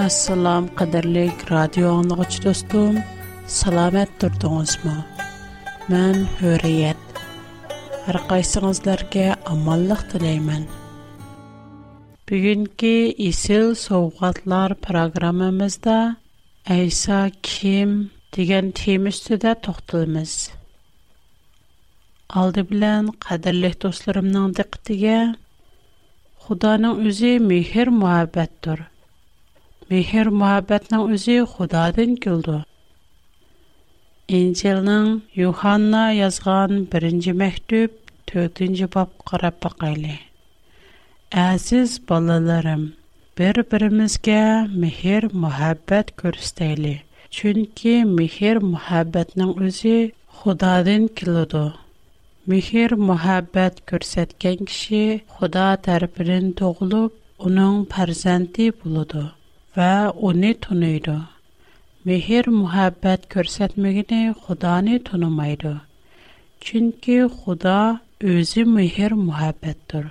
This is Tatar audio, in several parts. Assalom qadrlik radio anglag'ich do'stim, salomat turdingizmi? Men Hurriyat. Har qaysingizlarga omonlik tilayman. Bugungi Isil sovg'atlar programmamizda Aysa kim degan tema ustida to'xtalamiz. Алды белән кадерле дусларымның диктигә Худаның үзе мехер мөхәббәттер. Mihir muhabbetning o'zi Xudodan keldi. Injilning Yohanna yozgan birinchi maktub 4-bob qarap boqayli. Aziz balalarim, bir-birimizga mihir muhabbat ko'rsatayli. Chunki mihir muhabbatning o'zi Xudodan keldi. Mihir muhabbat ko'rsatgan kishi Xudo tarfini to'g'lab, uning farzandi bo'ldi. va uni tunuydi. Mehr muhabbat ko'rsatmagini Xudoni tunimaydi. Chunki Xudo o'zi mehr muhabbatdir.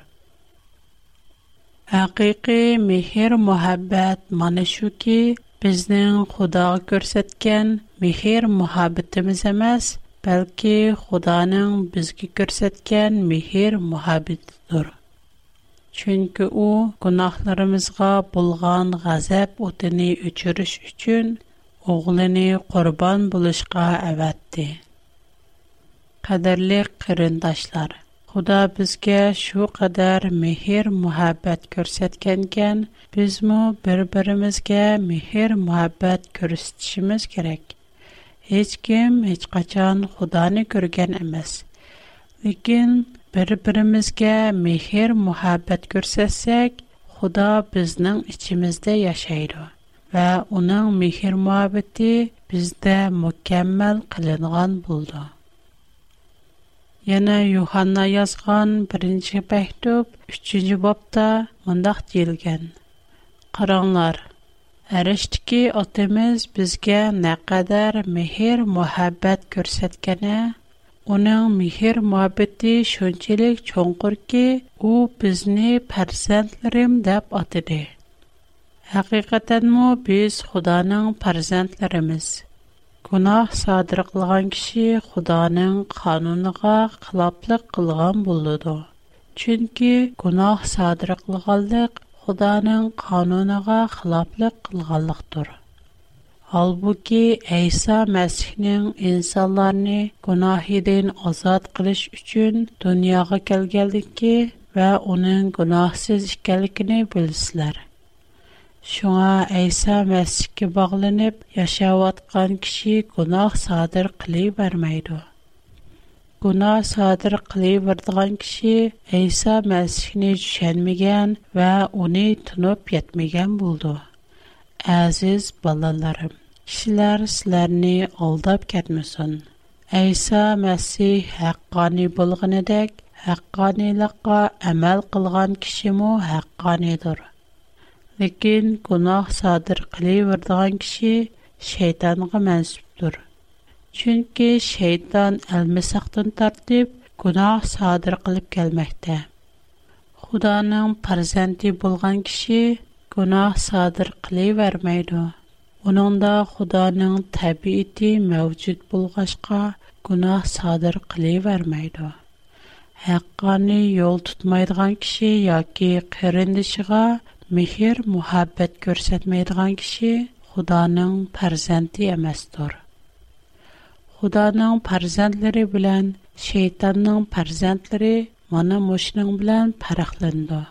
Haqiqiy mehr muhabbat mana shuki, bizning xudo ko'rsatgan mehr muhabbatimiz emas, balki Xudoning bizga ko'rsatgan mehr muhabbatidir. chunki u gunohlarimizga bo'lgan g'azab o'tini o'chirish uchun o'g'lini qurbon bo'lishga avatdi qadrli qarindoshlar xudo bizga shu qadar mehr muhabbat ko'rsatgankan bizmi bir birimizga mehr muhabbat ko'rsatishimiz kerak hech kim hech qachon xudoni ko'rgan emas lekin бір-бірімізге мехер мұхаббат көрсәсек, Худа бізнің ішімізде яшайды. Ва оның мехер мұхаббаты бізді мүкәммәл қылынған болды. Яна Юханна язған бірінші бәктіп, үшінші бапта мұндақ дейілген. Қыранлар, әріштіке отымыз бізге нәқәдәр мехер мұхаббат көрсеткені Уның михир муабидді шунчелик чонгур ки у бізни пәрзентлерим деп атиды. Хақиқатен му біз худанын пәрзентлериміз. Гунах садыр қылған киши худанын қануныға қылаплық қылған болуду. Чынки гунах садыр қылғалдық худанын қануныға Halbuki İsa Məsihnin insanlarını günahidin azad qilish üçün dünyaya gəlgənligi və onun günahsız ikənligini bilsizlər. Şuna İsa Məsihə bağlanıb yaşayotqan kişi günah sadir qılı verməydi. Günah sadir qılı verdiğin kişi İsa Məsihni düşənməyən və onu tunub yetməyən buldu. Əziz balalarım, кишилар силарни олдап кәдмесон. Айса мәси хақкани болғанедек, хақкани лақа амал қылған кишиму хақкани дур. Лекин, кунах садыр қилий вардаған киши шейтанға мәнсуп дур. Чунки, шейтан альмы сақтын тартип, кунах садыр қилип келмәхті. Худаным паразанти болған киши кунах садыр Оныңда Худаның тәбиәти мәвҗүд булгачка гунах садыр кылывермәйди. Haqqani yol tutmaydigan kishi yoki qarindishiga mehr muhabbat ko'rsatmaydigan kishi Худаның farzandi emasdir. Худаның farzandlari bilan shaytonning farzandlari mana мошның bilan farqlanadi.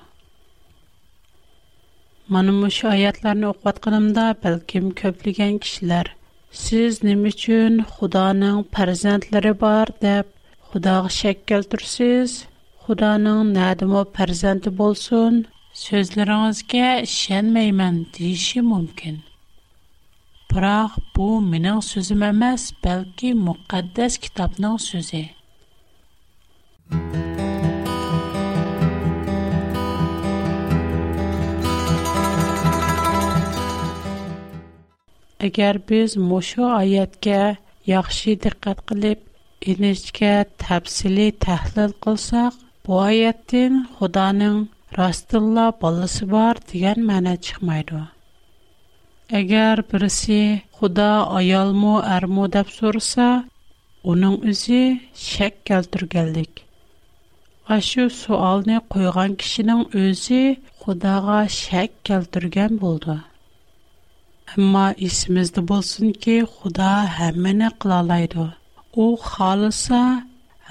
Mana mush oyatlarni o'qiyotganimda balkim ko'pligan kishilar siz nima uchun Xudoning farzandlari bor deb Xudoga shak keltirsiz? Xudoning nadimo farzandi bo'lsin? So'zlaringizga ishonmayman deyishi mumkin. Biroq bu mening so'zim emas, balki muqaddas kitobning so'zi. agar biz mushu oyatga yaxshi diqqat qilib inishga tafsili tahlil qilsak bu oyatdan xudoning rostilla bolasi bor degan ma'no chiqmaydi agar birisi xudo ayolmi armu deb so'rasa uning o'zi shak keltirganlik ashu suolni qo'ygan kishining o'zi xudoga shak keltirgan bo'ldi амма ісімізді болсун ки худа хамміна қылалайды. Ол халаса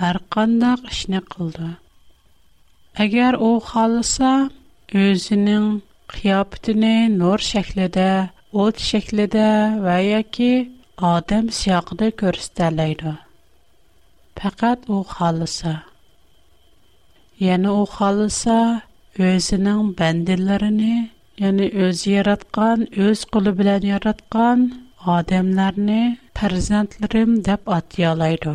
арканда қышни қылды. Агер ол халаса, өзінің хияптіні нор шекліда, от шекліда вая ки адам сияқды көрсталайды. Пақат ол халаса. Яни ол халаса өзінің бандиларіни ya'ni o'zi yaratgan o'z qo'li bilan yaratgan odamlarni farzandlarim deb atyolaydi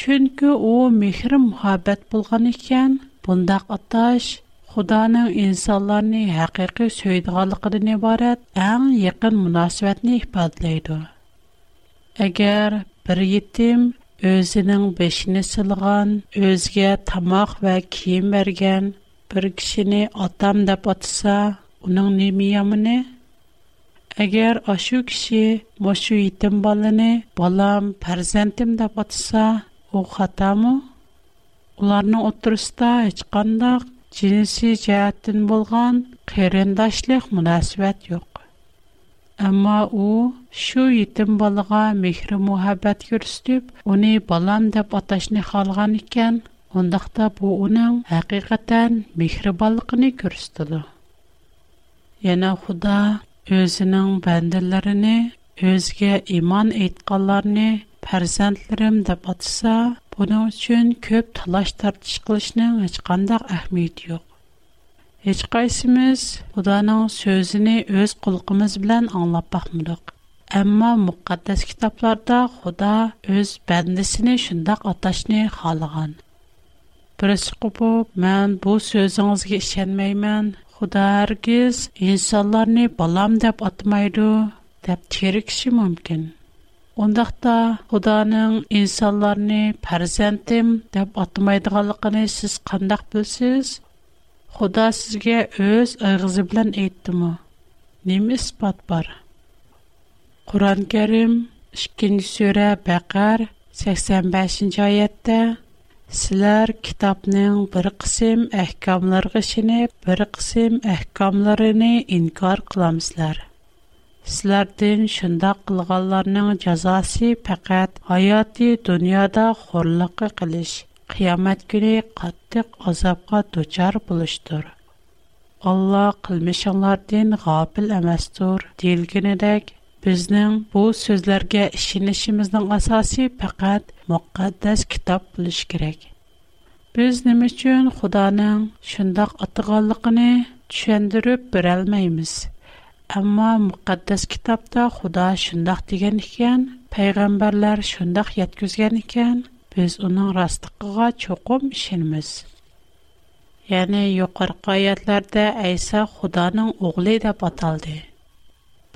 chunki u mehr muhabbat bo'lgan ekan bundaq atash xudoning insonlarni haqiqiy so'ydiganligidan iborat eng yaqin munosabatni ifodalaydi agar bir yetim o'zining beshini silg'an o'ziga tomoq va kiyim bergan bir kishini otam deb otsa onun ne miyamını? Eğer aşu kişi maşu itim balını, balam, perzentim de batısa, o hata mı? Onların oturusu da içkanda cinsi cihazın bulan kerendaşlık münasibet yok. amma o şu itim balığa mehri muhabbət görüstüp, onu balam de batışını xalğan iken, ondaqta bu onun hakikaten mehri balığını yana Xudo o'zining bandalarini o'ziga iymon etganlarni farzandlarim deb atsa, buning uchun ko'p talash tartish qilishning hech qanday ahamiyati yo'q. Hech qaysimiz Xudoning so'zini o'z qulqimiz bilan anglab baxmadik. Әмма муқаддас китапларда Худа өз бәндісіне шындақ аташны халыған. Бірісі құпып, мән бұл сөзіңізге ішенмеймін, Худа аргиз инсанларны балам деп атмайды, деп терекши мүмкін. Ондақта Худаның инсанларны парзентим деп атмайдығалықыны сіз қандақ бүлсіз? Худа сізге өз ұйғызы білін етті мү? Неміс бат бар? Құран кәрім, үшкен сөрі бақар, 85-ші айетті, Сілер китапның бір қысым әхкамларғы шіне, бір қысым әхкамларыны инкар қыламызлар. Сілердің шында қылғаларының жазасы пәкәт аяты дүнияда қорлықы қылыш, қиямет күні қаттық азапқа дучар бұлыштыр. Алла қылмешанлардың ғапіл әмәстур дейілгенедек, біздің бұл сөзлерге ішінішіміздің асасы пәкәт – muqaddas kitob bo'lishi kerak biz nima uchun xudoning shundoq atag'anligini tushundirib berolmaymiz ammo muqaddas kitobda xudo shundoq degan ekan payg'ambarlar shundoq yetkazgan ekan biz uning rostligiga cho'qim ishonamiz ya'ni yuqorqi oyatlarda ayso xudoning o'g'li deb ataldi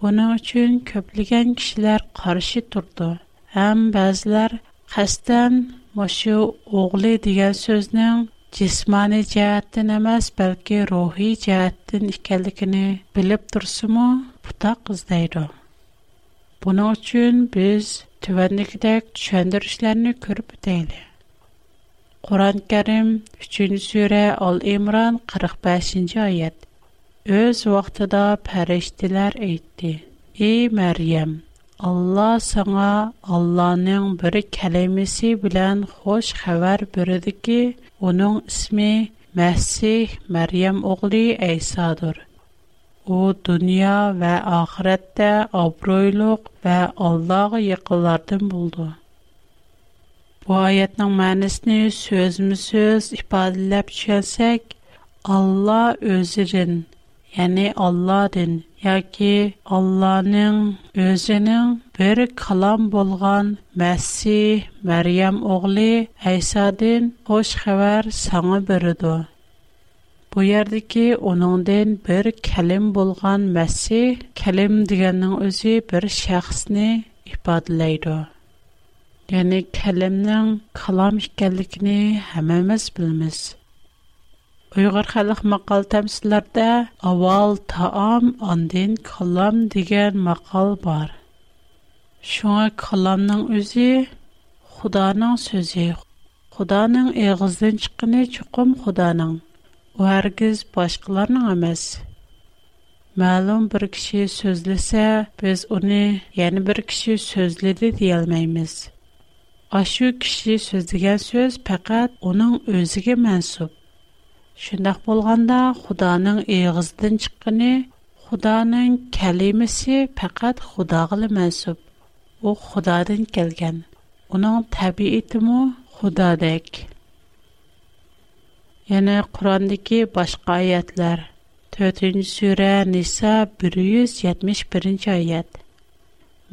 buning uchun ko'plagan kishilar qarshi turdi ham ba'zilar qasddan shu o'g'li degan so'zning jismoniy jihatdan emas balki ruhiy jihatdan ekanligini bilib tursimu butoq izlaydi buning uchun biz tuvandikidek tushuntirishlarni ko'rib o'tayli qur'on karim uchinchi sura ol imron qirq beshinchi oyat o'z vaqtida farishtalar aytdi ey maryam Allah sana Allah'ın bir kelimesi bilen hoş haber verdi ki onun ismi Məsih Məryəm oğlu İsa'dır. O dünya və axirətdə abroyluq və Allah'a yaxınlardan buldu. Bu ayətin mənasını sözmü-söz ifadələb düşünsək, Allah özünün яни Алладин яки Алланың өзенең бер калам булган Мәсси Мәрйәм огылы Айсадин хош хәбәр саңа бирде. Бу ярды ки оныңдан бер калем булган Мәсси калем дигәннең үзе бер шәхсне ифадлайды. Яни калемнең калам икәнлекне һәммәбез ایوگر خلاص مقال «авал, لرده اول تام آن دین бар. دیگر مقال بار «худаның» خلام «Худаның» ازی خدا чуқым «худаның». خدا نع اغزن چقنی Мәлум خدا نع و هرگز باشکلار نع مس معلوم برکشی سوزلسه پس اونه یعنی برکشی سوزلده دیال میمیس آشیو Шындақ болғанда Худаның иғыздың чыққыны, Худаның кәлемесі пәкәт Худағылы мәсіп. О Худадан келген. Оның тәбиетімі Худадек. Яны Құрандығы башқа аятлар. 4-нче сүре Ниса 171-нче аят.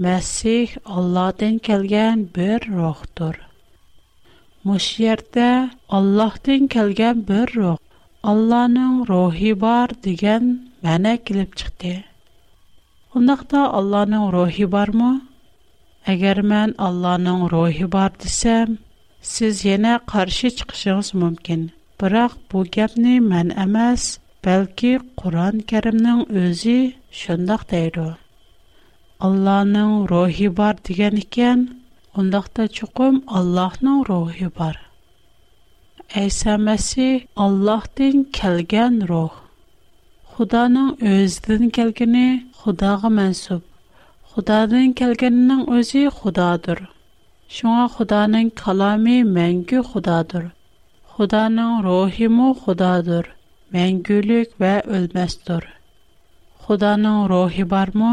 Мәсих Алладан келген бер рухтур. Муш yerdə Allahdan gələn bir ruh Алланың рухи бар дигән мәна килеп чыкты. Ундакта Алланың рухи бармы? Әгәр мен Алланың рухи бар дисәм, сез яна каршы чыгышыгыз мөмкин. Бирок бу гапны мен эмас, бәлки Куран Кәримнең өзи шундый дәйде. Алланың рухи бар дигән икән, ундакта чукым Аллаһның рухи бар. əysəməsi Allahdan gələn ruh. Xudanın özüdən gəlgəni Xudağa mənsub. Xudadan gəlgəninin özü Xudadır. Şuna Xudanın kalamı məngü Xudadır. Xudanın ruhi mu Xudadır. Məngülük və ölməzdir. Xudanın ruhi barmı?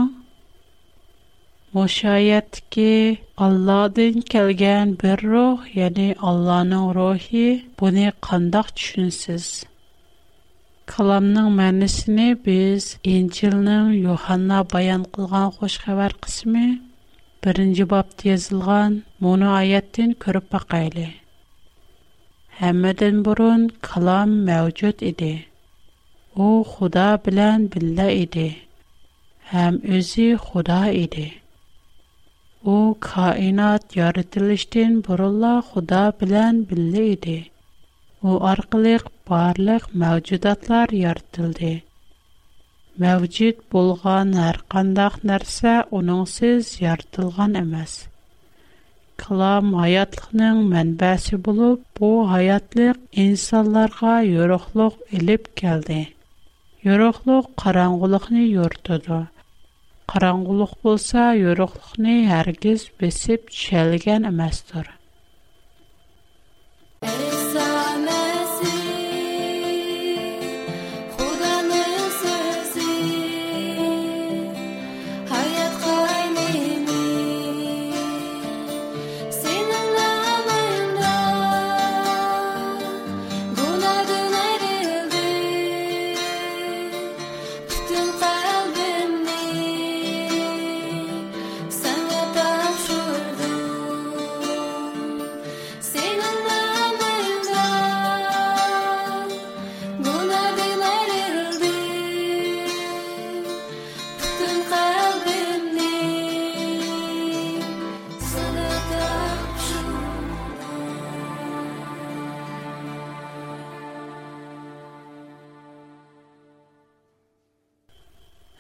O şayet ki Allah'dan kelgen bir ruh yani Allah'ın ruhi bunu kandak düşünsüz. Kalamның мәнісіне біз Инчилнің Йоханна баян қылған қош хабар қысымы бірінші бапты езілған мұны аяттен көріп бақайлы. Хәммәдән бұрын калам мәвжуд иде. О, Худа білән біллә иде. Һәм өзі Худа иде. O kainat yaradylisten Borolla Xuda bilen bilide. U arqaliq barliq mawjudatlar yartyldi. Mawjit bolgan her qandaq nersa uning siz yartilgan emas. Qalam hayatliqning manbasi bulup, bu hayatliq insallarga yorug'lik olib keldi. Yorug'lik qorong'ulikni yortdi. qorong'ulik bo'lsa yo'riqlikni hargiz besib tushalgan emasdir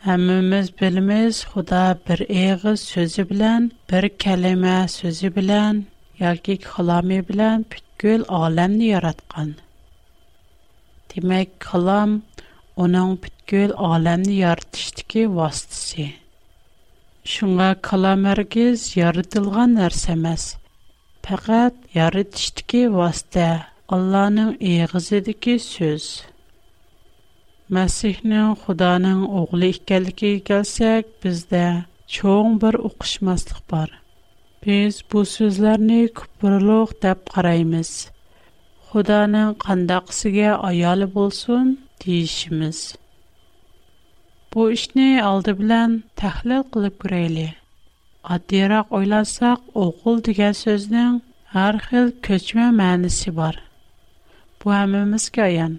Həmimiz bilimiz Xuda bir eğiz sözü bilən, bir kəlmə sözü bilən, yoki kalami bilən аламны aləmni yaratqan. Demək, kalam onun bütkül aləmni yaratışdiki vasitəsi. Şunğa kalam ərgiz yaradılğan nərsəməz. Fəqət yaratışdiki vasitə, Allah'ın eğizidiki Сөз. Masihning Xudoning o'g'li ekanligiga kelsak, bizda cho'ng bir o'qishmaslik bor. Biz bu so'zlarni kupruluq deb qaraymiz. Xudoning qandaqsiga ayoli bo'lsin deyishimiz. Bu ishni oldi bilan tahlil qilib ko'raylik. Oddiyroq o'ylasak, o'g'il degan so'zning har xil ko'chma ma'nisi bor. Bu hammamizga ayon.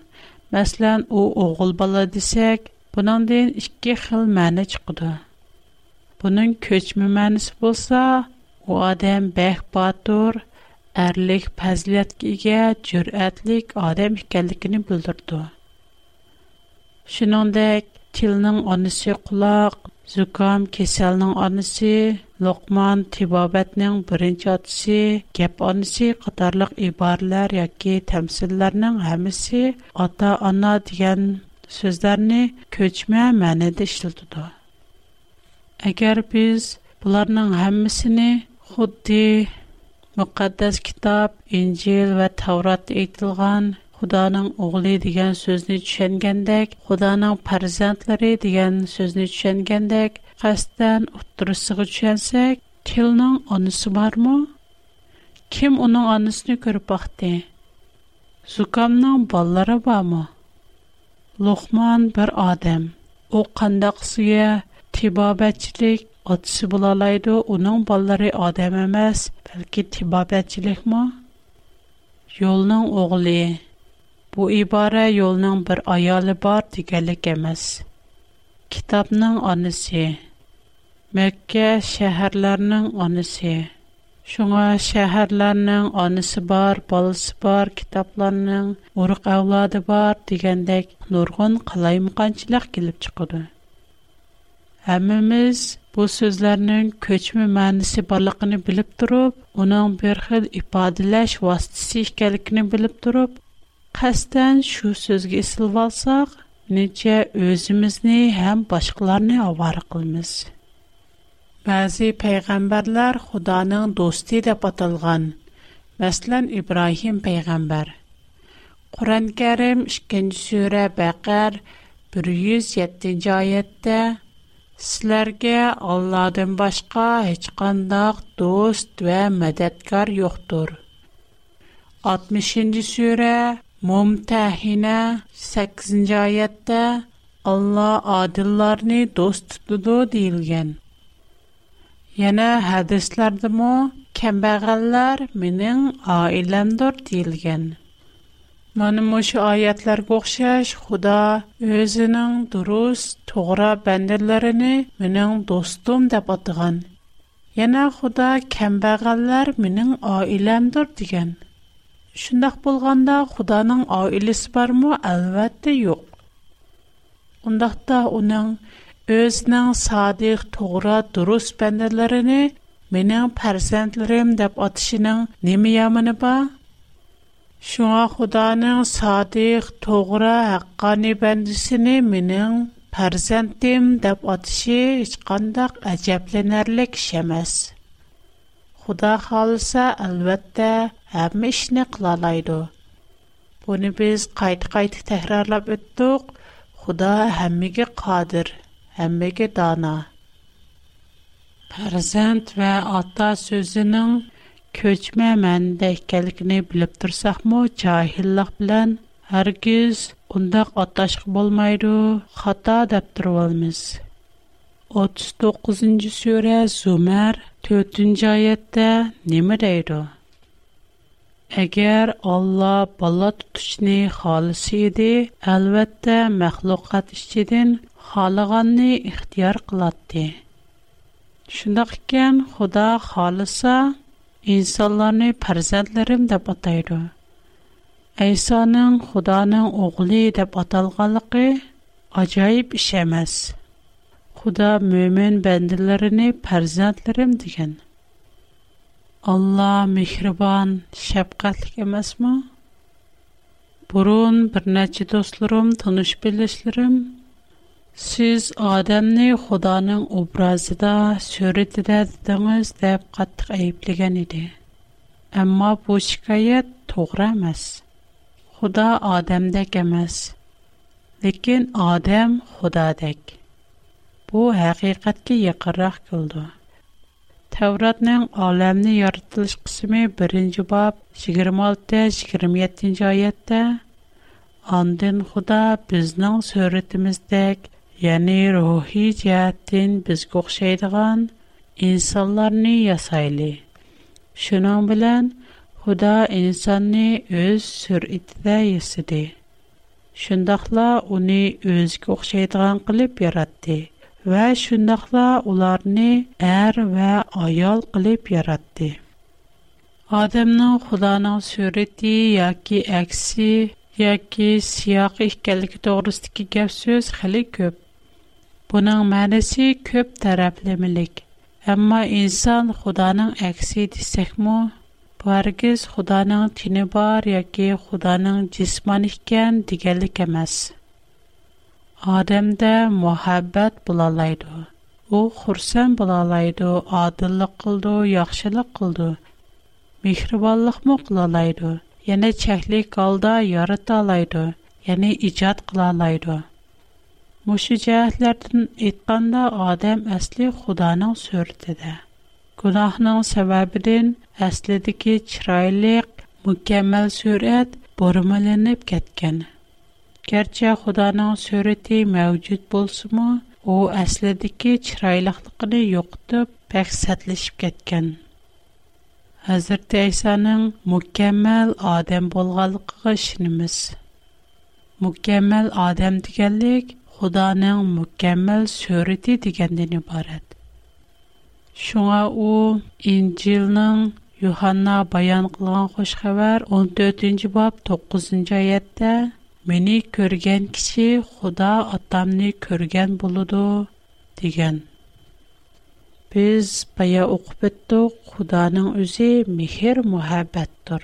Мәсәлән, у o'g'il бала дисәк, буныңдан ике хил мәне чыгыды. Буның көчмә мәнисе булса, у адам бәх батыр, әрлек фазиләткә ия, җөрәтлек адам икәнлегенә белдерде. Шуныңдәк, tilning onasi quloq, zukam kasalning onasi Лукман тибабетнең беренче атсы, кеп анысы катарлык ибарлар яки тәмсилләрнең һәмисе ата-ана дигән сүзләрне көчмә мәнәдә эшләтүдә. Әгәр без буларның һәммәсене худди мөхәддәс китап, Инҗил ва Таврат әйтелгән Худаның оғлы деген сөзіні түшенгендек, Худаның парзантлары деген сөзіні Қастан уттры сүғучэнсек, тилнан анысы бар ма? Ким унан анысны көріп бақти? Зугамнан баллара ба ма? Лохман бір адам. О, қандақсия, тибабэтчилик, адси бұлалайды, унан баллары адамамаз, бәлки тибабэтчилик ма? Йолнан оғли. Бу ибарай, йолнан бір аялы бар дигали кемаз. Китабнан Мәккә шәһәрләрнең анысы. Шуңа шәһәрләрнең анысы бар, балысы бар, китапларның урык авлады бар дигәндәк нургын қалай мұқанчылак килеп bu Әммәмиз бу сүзләрнең көчме мәнисе барлыгын билеп турып, уның бер хил ифадәләш вастысы икәнлеген билеп турып, қастан шу сүзгә исылып алсак, нечә өзимизне Бәзі сәй пәйгамбәр Аллаһның деп аталған. Мәсәлән, Ибраһим пәйгамбәр. Куран-Карим 2-нче сүре, 107-нче яятта: "Сизләргә Аллаһдан башка һич кендәк дус һәм мәдәткар юктур." 60-нче сүре, 8-нче "Алла адларын дост тотты диилгән." Яна хадисләрдемо кәмбәгәлләр минең аиләмдер дилгән. Мәне мош аятлар гохшаш Худа өзенең дурус тугра бәндәләренә минең достым дип атыган. Яна Худа кәмбәгәлләр минең аиләмдер дигән. Шундак булганда Худаның аилесе бармы? Әлбәттә юк. Ундакта уның özünün sadiq, toğra, durus bəndələrini menin pərzəndlərim dəb atışının nemi yamını ba? Şuna xudanın sadiq, toğra, haqqani bəndisini menin pərzəndim dəb atışı heç qandaq əcəblənərlik şəməz. Xuda xalısa əlbəttə həmmə işini qılalaydı. Bunu biz qayt-qayt təhrarlab ötdük, Xuda həmmigi qadir.'' həmməkə dana. Pərzənd və ata sözünün köçmə məndəkəlikini bilib tursaqmı, cahillik bilən hərgiz undaq ataşıq bolmaydı, xata dəb durvalmız. 39-cu surə Zümer 4-cü ayətdə nə deyir? Əgər Allah balla tutuşni xalis idi, əlbəttə məxluqat işçidən халыгынны ихтияр кылат ди. Шундый икән, Худа халиса иnsanларны фарзандларым дип атаеру. Айсанның Худаның огылы дип аталганлыгы ажайып ишемез. Худа мؤмин бәндәләренә фарзандларым дигән. Алла мехриман, шәфкатьлемесме? Бурун бер нәчә достырүм, туныш белешлерүм Сиз адамны Худаның образыда сүретедә дидеңиз деп каттык айыплаган иде. Әмма бу шикаят туры эмес. Худа адамдак эмес. Ләкин адам Худадак. Бу хакыйкатькә якынрак булды. Тавратның аламны яратылыш кысымы 1-нче баб 26-27-нче аятта Андын Худа безнең сүретимиздәк ya'ni ruhiy jihatdan bizga o'xshaydigan insonlarni yasayli shuning bilan xudo insonni o'z suratida yasadi Şundakla onu öz o'xshaydigan qilib yarattı ve şundakla ularni er ve va ayol qilib yaratdi odamning xudoning surati yoki aksi yoki siyoqi ikkanligi to'g'risidagi gap so'z hali ko'p Буның мәнэсі көп тараплі милик. Амма инсан худаның әкси дисик му? Бу аргиз худаның тіні бар, яки худаның дзисман іхкен дигэлік әмэс. Адамда мухаббэт бұл алайду. У хурсан бұл алайду, адылық қылду, яхшылық қылду. Михривалық му қыл алайду? Яни чахлий қалда ярыт алайду, яни ічад Мушу жаһатлардан айтканда адам әсли Худаның сүрәтидә. Гунахның сәбәбен әслидәге чирайлык, мукаммал сүрәт бормаланып кеткән. Gerçi Худаның сүрәте мәвҗүд булсымы, у әслидәге чирайлыклыгын юктып, пәк сәтлешеп кеткән. Хәзрәт Әйсаның мукаммал адам булганлыгыга ишенмиз. Мукаммал адам дигәнлек Худаның мүкәммәл сүрәте дигәндән ибарат. Шуңа у Инҗилнең Йоханна баян кылган хуш хәбәр 14нче баб 9нче аятта Мені көрген кіші Худа атамны көрген болуду деген. Біз бая оқып біттік Худаның өзі мехер мұхабет тұр.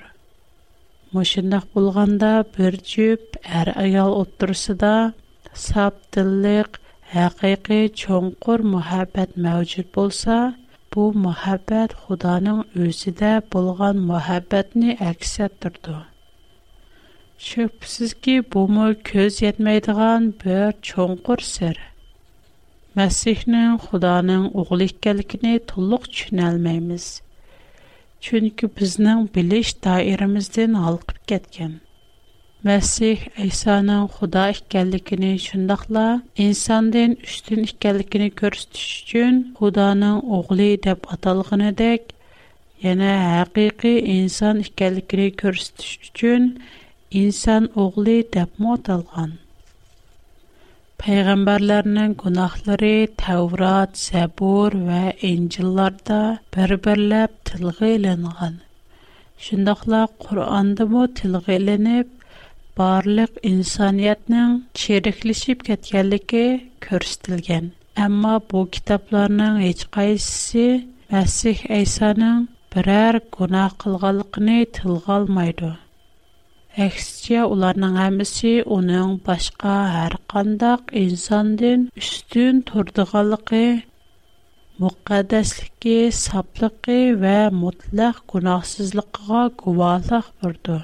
Мұшындақ болғанда бір жүп әр аял отырсы sapdillik haqiqiy cho'nqur muhabbat mavjud bo'lsa bu muhabbat xudoning o'zida bo'lgan muhabbatni aks ettirdi bu bumi ko'z yetmaydigan bir cho'nqur sir masihning xudoning o'g'li ekanligini to'liq tushunolmaymiz chunki bizning bilish doiramizdan olqib ketgan Məsih İsa'nın Xuda ikənligini, şundaqla insandan üstün ikənligini göstəriş üçün Xudanın oğlu deyə atalğanıdək, yana yəni həqiqi insan ikənligini göstəriş üçün insan oğlu deyə atalğan. Peyğəmbərlərinin günahları Tevrat, Səbur və İncillərdə bir-birləb tilğə elinğan. Şundaqla Qur'anda mı tilğə elinib, барлык инсаниятнең чирәкләшеп кеткәнлеге күрсәтелгән. Әмма бу китапларның һеч кайсысы Мәсих Әйсаның берәр гунах кылганлыгын тилгә алмайды. Әксичә уларның һәммәсе уның башка һәр кандак инсандан үстен турдыганлыгы, мукаддаслыгы, саплыгы ва мотлак гунахсызлыгыга гувалык бирде.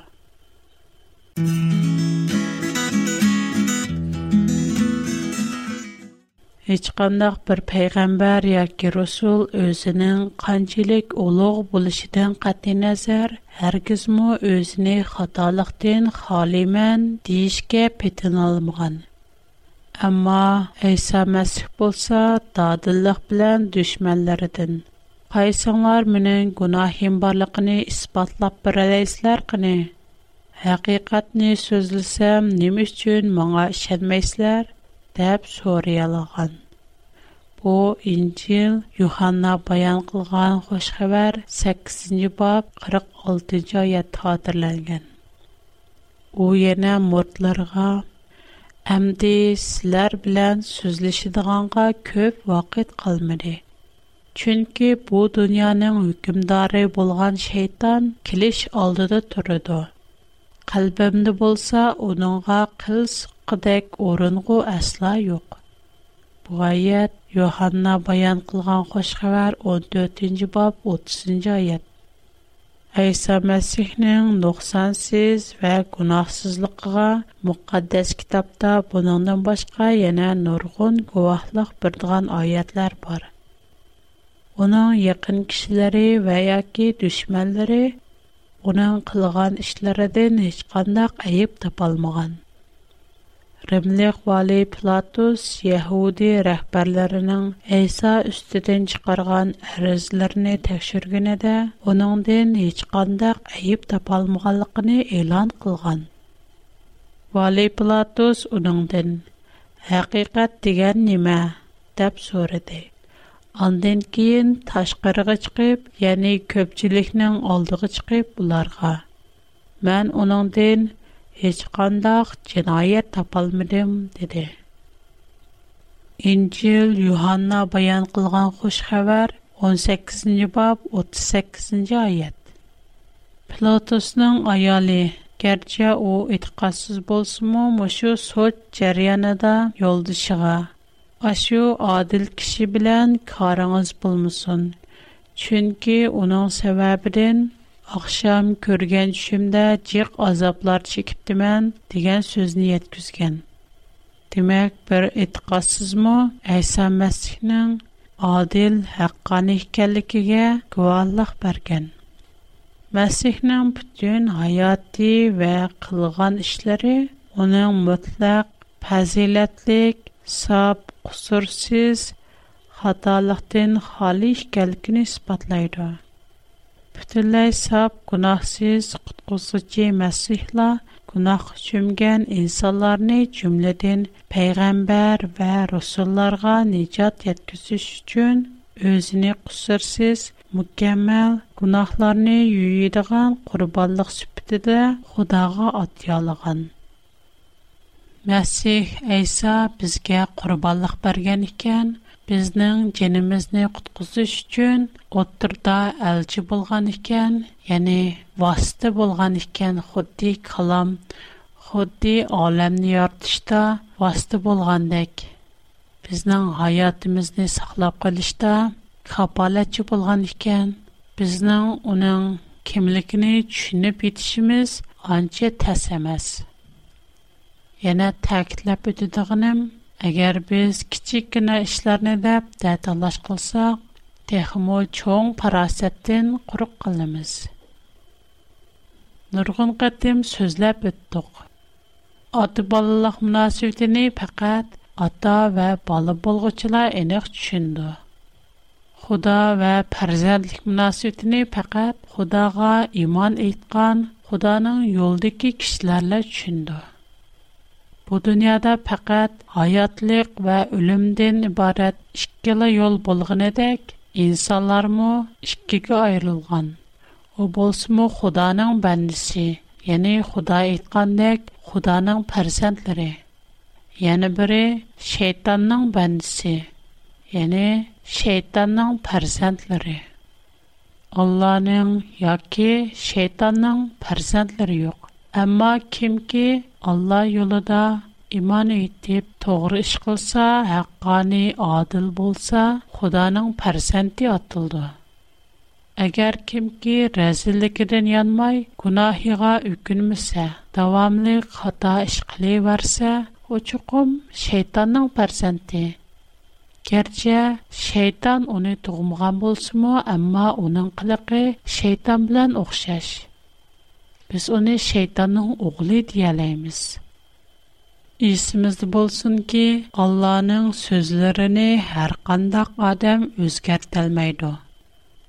Hiç qandaq bir peyğəmbər ya ki rusul özünün qancilik uluq buluşidən qatı nəzər, hər qizmü özünü xatalıqdən xalimən deyişkə pətin almıqan. Amma İsa Məsih bolsa dadıllıq bilən düşmənlərdən. Qaysınlar mənin günahim barlıqını ispatlap bir Haqiqatni sözləsəm, nə üçün mənə işənməyisizlər? deyə Bu İncil Yuhanna bayan qılğan xoş xəbər 8-ci bab 46-cı ayət xatırlanğan. O yenə mortlara Әмді сілер білән сөзлішідіғанға көп вақыт қалмыды. Чүнкі бұ дүнияның үкімдары болған шейтан келіш алдыды qalbimda bo'lsa uningga qil suqqidek o'ringu asla yo'q bu oyat yohanna bayon qilgan xushxabar 14 bob 30 oyat ayso masihning nuqsonsiz va gunohsizligiga muqaddas kitobda buningdan boshqa yana nurg'un guvohlik berdigan oyatlar bor uning yaqin kishilari va yoki dushmanlari Уның кылган эшләренен هیچ кандай айып тапалмаган. Ремле Вале Платос, Яһуди рәхбәрләренең Иса үстидән чыгарган әризләрен тәкъшергенде, аның ден هیچ кандай айып тапалмаганлыгыны эйлан кылган. Вале Платос удән "Һақиқат дигән нимә?" дип сорады. Андан кейін ташқырыға чыгып, яни көпчілікнің алдыға чыгып бұларға. Мән оныңден hech qandaq jinoyat topolmadim dedi injil Yohanna bayon qilgan xush xabar 18 bob 38 oyat pilotusning ayoli garchi u e'tiqodsiz bo'lsinmi mushu sud jarayonida yo'ldishiga Ашу адил киши билан karınız bulmuşsun. Çünkü onun sebebinin akşam körgen düşümde cik azaplar çekiptimen degen sözünü yetküzgen. Demek bir etiqatsız mı? Eysa адил adil, haqqani ikkenlikiga guvallık bergen. Mesih'nin bütün ва ve kılgan işleri onun mutlak, faziletlik, qusursuz, xatalıqdan xali ikənligini isbatlaydı. Bütünləy saf, günahsız, qutquzucu Məsihla günah çümgən insanlarını cümlədən peyğəmbər və rusullarga nicat yetkizüş üçün özünü qusursuz, mükəmməl günahlarını yüyidigan qurbanlıq sübtidə Xudağa atyalığan. Мәсих Әйса безгә құрбанлық берген икән, безнең җенемезне куткызыш өчен оттырда әлче булган икән, яни васты булган икән, xuddi калам, xuddi аламны яртышта васты булгандек. Безнең hayatımızны саклап калышта капалатчы булган икән, безнең уның kimligini tushunib yetishimiz ancha tas Yana ta'kidlab o'tadiganim, agar biz kichikkina ishlarni deb ta'tallash qilsak, texmo cho'ng farosatdan quruq qilamiz. Nurg'un qatim so'zlab o'tdik. Ota bolalar munosabatini faqat ota va bola bo'lg'uchilar aniq tushundi. Xudo va farzandlik munosabatini faqat Xudoga iymon etgan, Xudoning yo'ldagi kishilarla tushundi. Бу дөньяда пақат аятлик ва өлүмдән ибарат ішкілі йол болғын едек, инсалар му ішкігі айрылған. У болсуму худаның бәндісі, ени худа иткандек худаның персентліри. Ени біри шейтанның бәндісі, ени шейтанның персентліри. Алланың яки шейтанның персентліри йоқ. Emma kimki Allah yolu da iman edip dogru ish qylsa, haqqani adil bolsa, Xudaning parsenti atyldy. Agar kimki razillikiden yanmay, gunahiqa uknemise, dawamli xata ish qilewarsa, o chuqum sheytanning parsenti. Kerje sheytan uni tugumgan bolsa mu, amma onun qylaqi sheytan bilan oqshash. بس اون شیطان نه اغلی دیالیم از ки, از بولسون که адам نه سوزرنه هر قندق آدم китап گرتل میده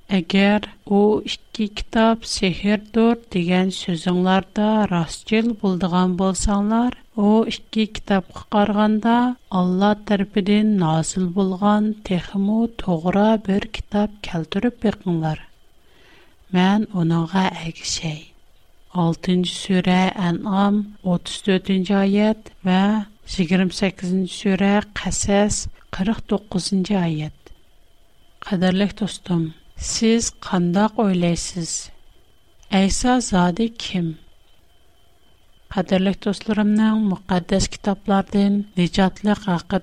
اگر او اشکی کتاب سحر دور دیگر سوزنلر دا راستیل بودگان بولسانلر او اشکی کتاب خارگاندا الله ترپدن نازل بولگان تخمو 6-cı surə En'am 34-cü ayət və 28-ci surə Qəssas 49-cu ayət. Qadirlik dostum, siz qandaq oylaysiz? Əysa zadı kim? Qadirlik dostlarımның müqəddəs kitablardan nicatlıq haqqı